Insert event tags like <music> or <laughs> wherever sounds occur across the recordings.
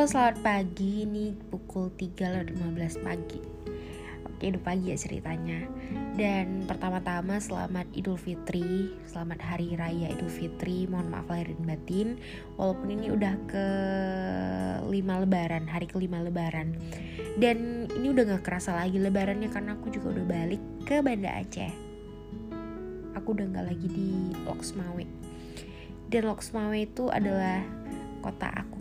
Halo selamat pagi, ini pukul 3.15 pagi. Oke udah pagi ya ceritanya. Dan pertama-tama selamat Idul Fitri. Selamat Hari Raya Idul Fitri. Mohon maaf lahir dan batin. Walaupun ini udah ke lima lebaran Hari kelima lebaran. Dan ini udah gak kerasa lagi lebarannya Karena aku juga udah balik ke Banda Aceh. Aku udah gak lagi di Loksmawe. Dan Loksmawe itu adalah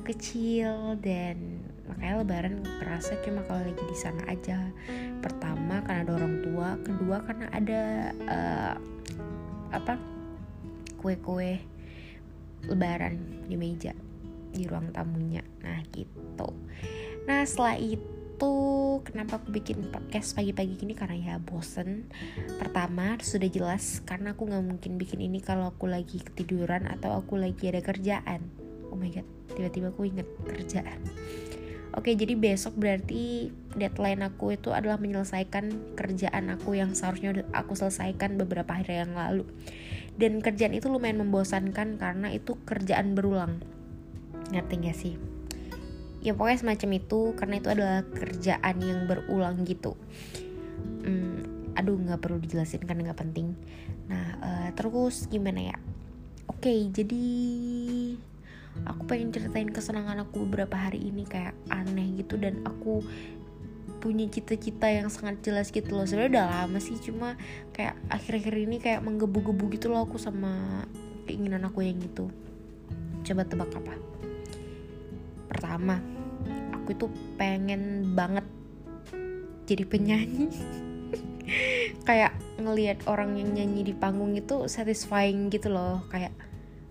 kecil dan makanya lebaran kerasa cuma kalau lagi di sana aja. Pertama karena ada orang tua kedua karena ada uh, apa kue-kue lebaran di meja di ruang tamunya. Nah gitu. Nah setelah itu kenapa aku bikin podcast pagi-pagi gini? Karena ya bosen. Pertama sudah jelas karena aku nggak mungkin bikin ini kalau aku lagi ketiduran atau aku lagi ada kerjaan oh my god tiba-tiba aku inget kerjaan Oke, jadi besok berarti deadline aku itu adalah menyelesaikan kerjaan aku yang seharusnya aku selesaikan beberapa hari yang lalu. Dan kerjaan itu lumayan membosankan karena itu kerjaan berulang. Ngerti gak sih? Ya pokoknya semacam itu karena itu adalah kerjaan yang berulang gitu. Hmm, aduh nggak perlu dijelasin karena nggak penting. Nah uh, terus gimana ya? Oke, jadi aku pengen ceritain kesenangan aku beberapa hari ini kayak aneh gitu dan aku punya cita-cita yang sangat jelas gitu loh. Sebenarnya udah lama sih cuma kayak akhir-akhir ini kayak menggebu-gebu gitu loh aku sama keinginan aku yang gitu coba tebak apa? Pertama aku itu pengen banget jadi penyanyi. <laughs> Kayak ngelihat orang yang nyanyi di panggung itu satisfying gitu loh kayak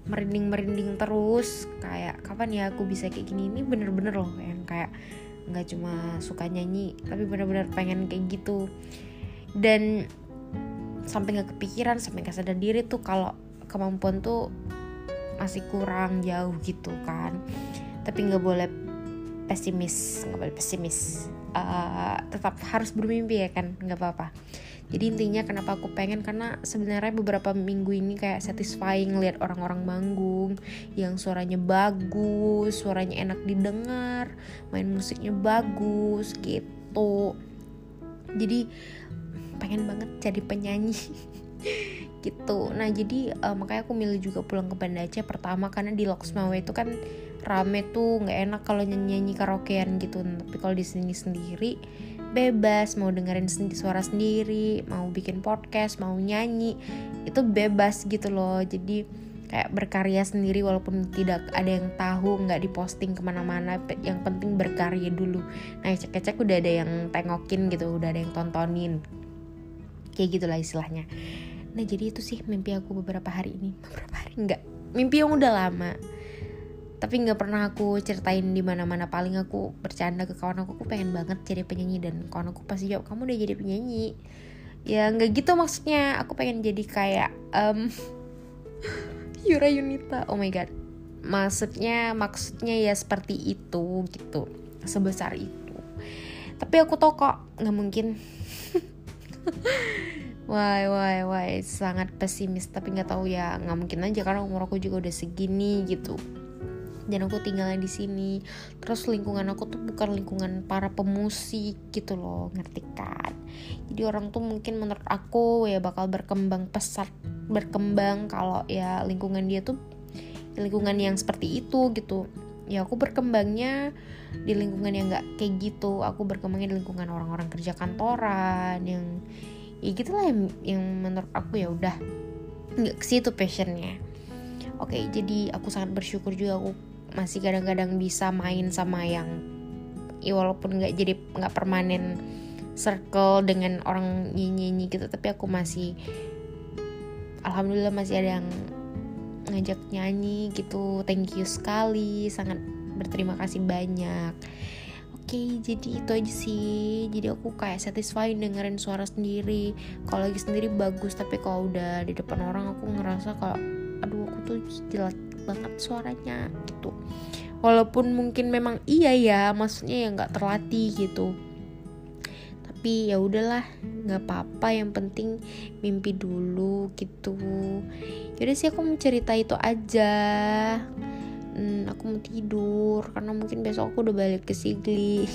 merinding-merinding terus kayak kapan ya aku bisa kayak gini? Ini bener-bener loh yang kayak nggak cuma suka nyanyi tapi bener-bener pengen kayak gitu. Dan sampai nggak kepikiran sampai nggak sadar diri tuh kalau kemampuan tuh masih kurang jauh gitu kan. Tapi nggak boleh pesimis nggak boleh pesimis. Uh, tetap harus bermimpi ya kan nggak apa-apa jadi intinya kenapa aku pengen karena sebenarnya beberapa minggu ini kayak satisfying lihat orang-orang manggung yang suaranya bagus suaranya enak didengar main musiknya bagus gitu. Jadi pengen banget jadi penyanyi <laughs> gitu. Nah jadi uh, makanya aku milih juga pulang ke Banda Aceh pertama karena di Loksmawe itu kan rame tuh nggak enak kalau nyanyi nyanyi karaokean gitu. Tapi kalau di sini sendiri bebas mau dengerin sendi suara sendiri mau bikin podcast mau nyanyi itu bebas gitu loh. Jadi kayak berkarya sendiri walaupun tidak ada yang tahu nggak diposting ke mana-mana yang penting berkarya dulu. Nah cek-cek udah ada yang tengokin gitu udah ada yang tontonin. Kayak gitulah istilahnya. Nah jadi itu sih mimpi aku beberapa hari ini. <laughs> Beberapa hari? Nggak. Mimpi yang udah lama tapi nggak pernah aku ceritain di mana-mana. Paling aku bercanda ke kawan aku aku pengen banget jadi penyanyi. Dan kawan aku pasti jawab kamu udah jadi penyanyi. Ya nggak gitu maksudnya. Aku pengen jadi kayak um, <laughs> Yura Yunita. Oh my god. Maksudnya maksudnya ya seperti itu gitu. Sebesar itu. Tapi aku tau kok nggak mungkin. <laughs> Why, why, why, sangat pesimis tapi nggak tahu ya. Nggak mungkin aja karena umur aku juga udah segini gitu dan aku tinggalnya di sini. Terus lingkungan aku tuh bukan lingkungan para pemusik gitu loh ngerti kan? Jadi orang tuh mungkin menurut aku ya bakal berkembang pesat berkembang kalau ya lingkungan dia tuh lingkungan yang seperti itu gitu. Ya aku berkembangnya di lingkungan yang nggak kayak gitu. Aku berkembangnya di lingkungan orang-orang kerja kantoran yang ya gitulah yang, yang menurut aku ya udah. Nggak ke situ passionnya. Oke jadi aku sangat bersyukur juga aku masih kadang-kadang bisa main sama yang ya walaupun nggak jadi nggak permanen circle dengan orang nyanyi-nyanyi gitu tapi aku masih alhamdulillah masih ada yang ngajak nyanyi gitu. Thank you sekali sangat berterima kasih banyak. Oke jadi itu aja sih. Jadi aku kayak satisfied dengerin suara sendiri. Kalau lagi sendiri bagus tapi kalau udah di depan orang aku ngerasa kalau aduh aku tuh jelas banget suaranya gitu walaupun mungkin memang iya ya maksudnya ya nggak terlatih gitu. Tapi ya udahlah nggak apa-apa yang penting mimpi dulu gitu. Jadi sih aku mau cerita itu aja. Hmm, aku mau tidur karena mungkin besok aku udah balik ke Sigli. <laughs>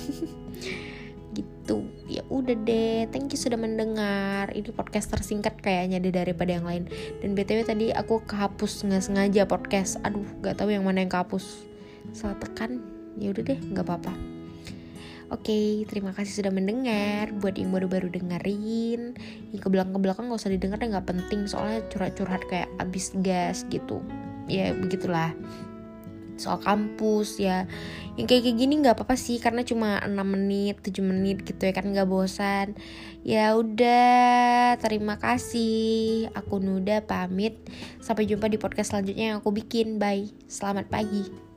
Gitu ya udah deh. Thank you sudah mendengar. Ini podcast tersingkat kayaknya deh daripada yang lain. Dan btw tadi aku kehapus nggak sengaja podcast. Aduh nggak tahu yang mana yang kehapus salah tekan ya udah deh nggak apa-apa. Oke, okay, terima kasih sudah mendengar. Buat yang baru-baru dengerin, yang ke belakang ke belakang gak usah didengar deh nggak penting. Soalnya curhat-curhat kayak abis gas gitu. Ya begitulah. Soal kampus ya. Yang kayak kayak gini nggak apa-apa sih karena cuma 6 menit 7 menit gitu ya kan nggak bosan. Ya udah terima kasih. Aku Nuda pamit. Sampai jumpa di podcast selanjutnya yang aku bikin. Bye. Selamat pagi